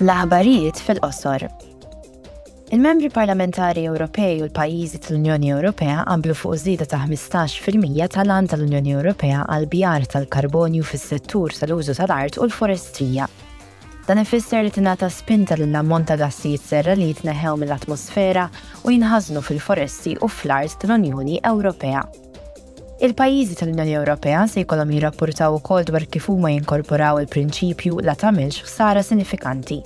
L-aħbarijiet fil-qosor. Il-membri parlamentari Ewropej u l-pajjiżi tal-Unjoni Ewropea qablu fuq żieda ta' 15% tal-għan tal-Unjoni Ewropea għal bjar tal-karbonju fis-settur tal-użu tal-art u l-forestrija. Dan ifisser li tingħata spinta lill-ammont ta' gassijiet serra li jitneħħew mill-atmosfera u jinħażnu fil-foresti u fl-art tal-Unjoni Ewropea. Il-pajjiżi tal-Unjoni Ewropea se jkollhom jirrappurtaw ukoll dwar kif huma jinkorporaw il-prinċipju la tagħmilx ħsara sinifikanti,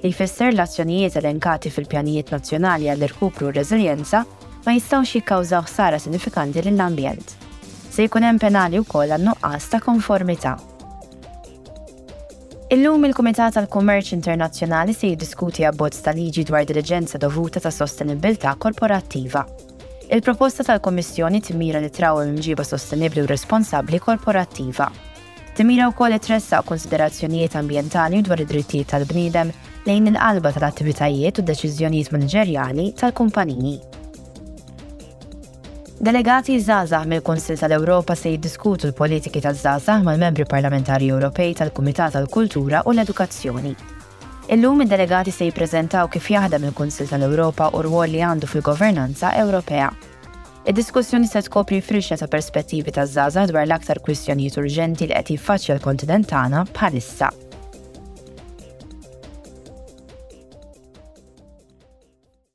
li jfisser l-azzjonijiet elenkati fil-pjanijiet nazzjonali għall-irkupru u r-reżiljenza ma jistgħux jikkawżaw ħsara sinifikanti lill-ambjent. Se jkun hemm penali wkoll għan-nuqqas ta' konformità. Illum il-Kumitat tal-Kummerċ Internazzjonali se jiddiskuti abbozz ta' liġi dwar diliġenza dovuta ta' sostenibbiltà korporattiva. Il-proposta tal-Kummissjoni timmira li trawwem imġiba sostenibbli u responsabbli korporattiva. Timmira wkoll li tressaq kunsiderazzjonijiet ambjentali u dwar id-drittijiet tal-bniedem lejn il-qalba tal-attivitajiet u deċiżjonijiet maniġerjali tal-kumpaniji. Delegati żgħażagħ mill-Kunsill tal-Ewropa se jiddiskutu l-politiki taż-żgħażagħ mal-Membri Parlamentari Ewropej tal-Kumitat għall-Kultura u l-Edukazzjoni. Illum id-delegati se jippreżentaw kif jaħdem il-Kunsill tal-Ewropa u r-rwol li għandu fil-governanza Ewropea. Id-diskussjoni se tkopri firxa ta' perspettivi taż-żgħażagħ dwar l-aktar kwistjonijiet urġenti li qed jiffaċċja l-kontinent tagħna bħalissa.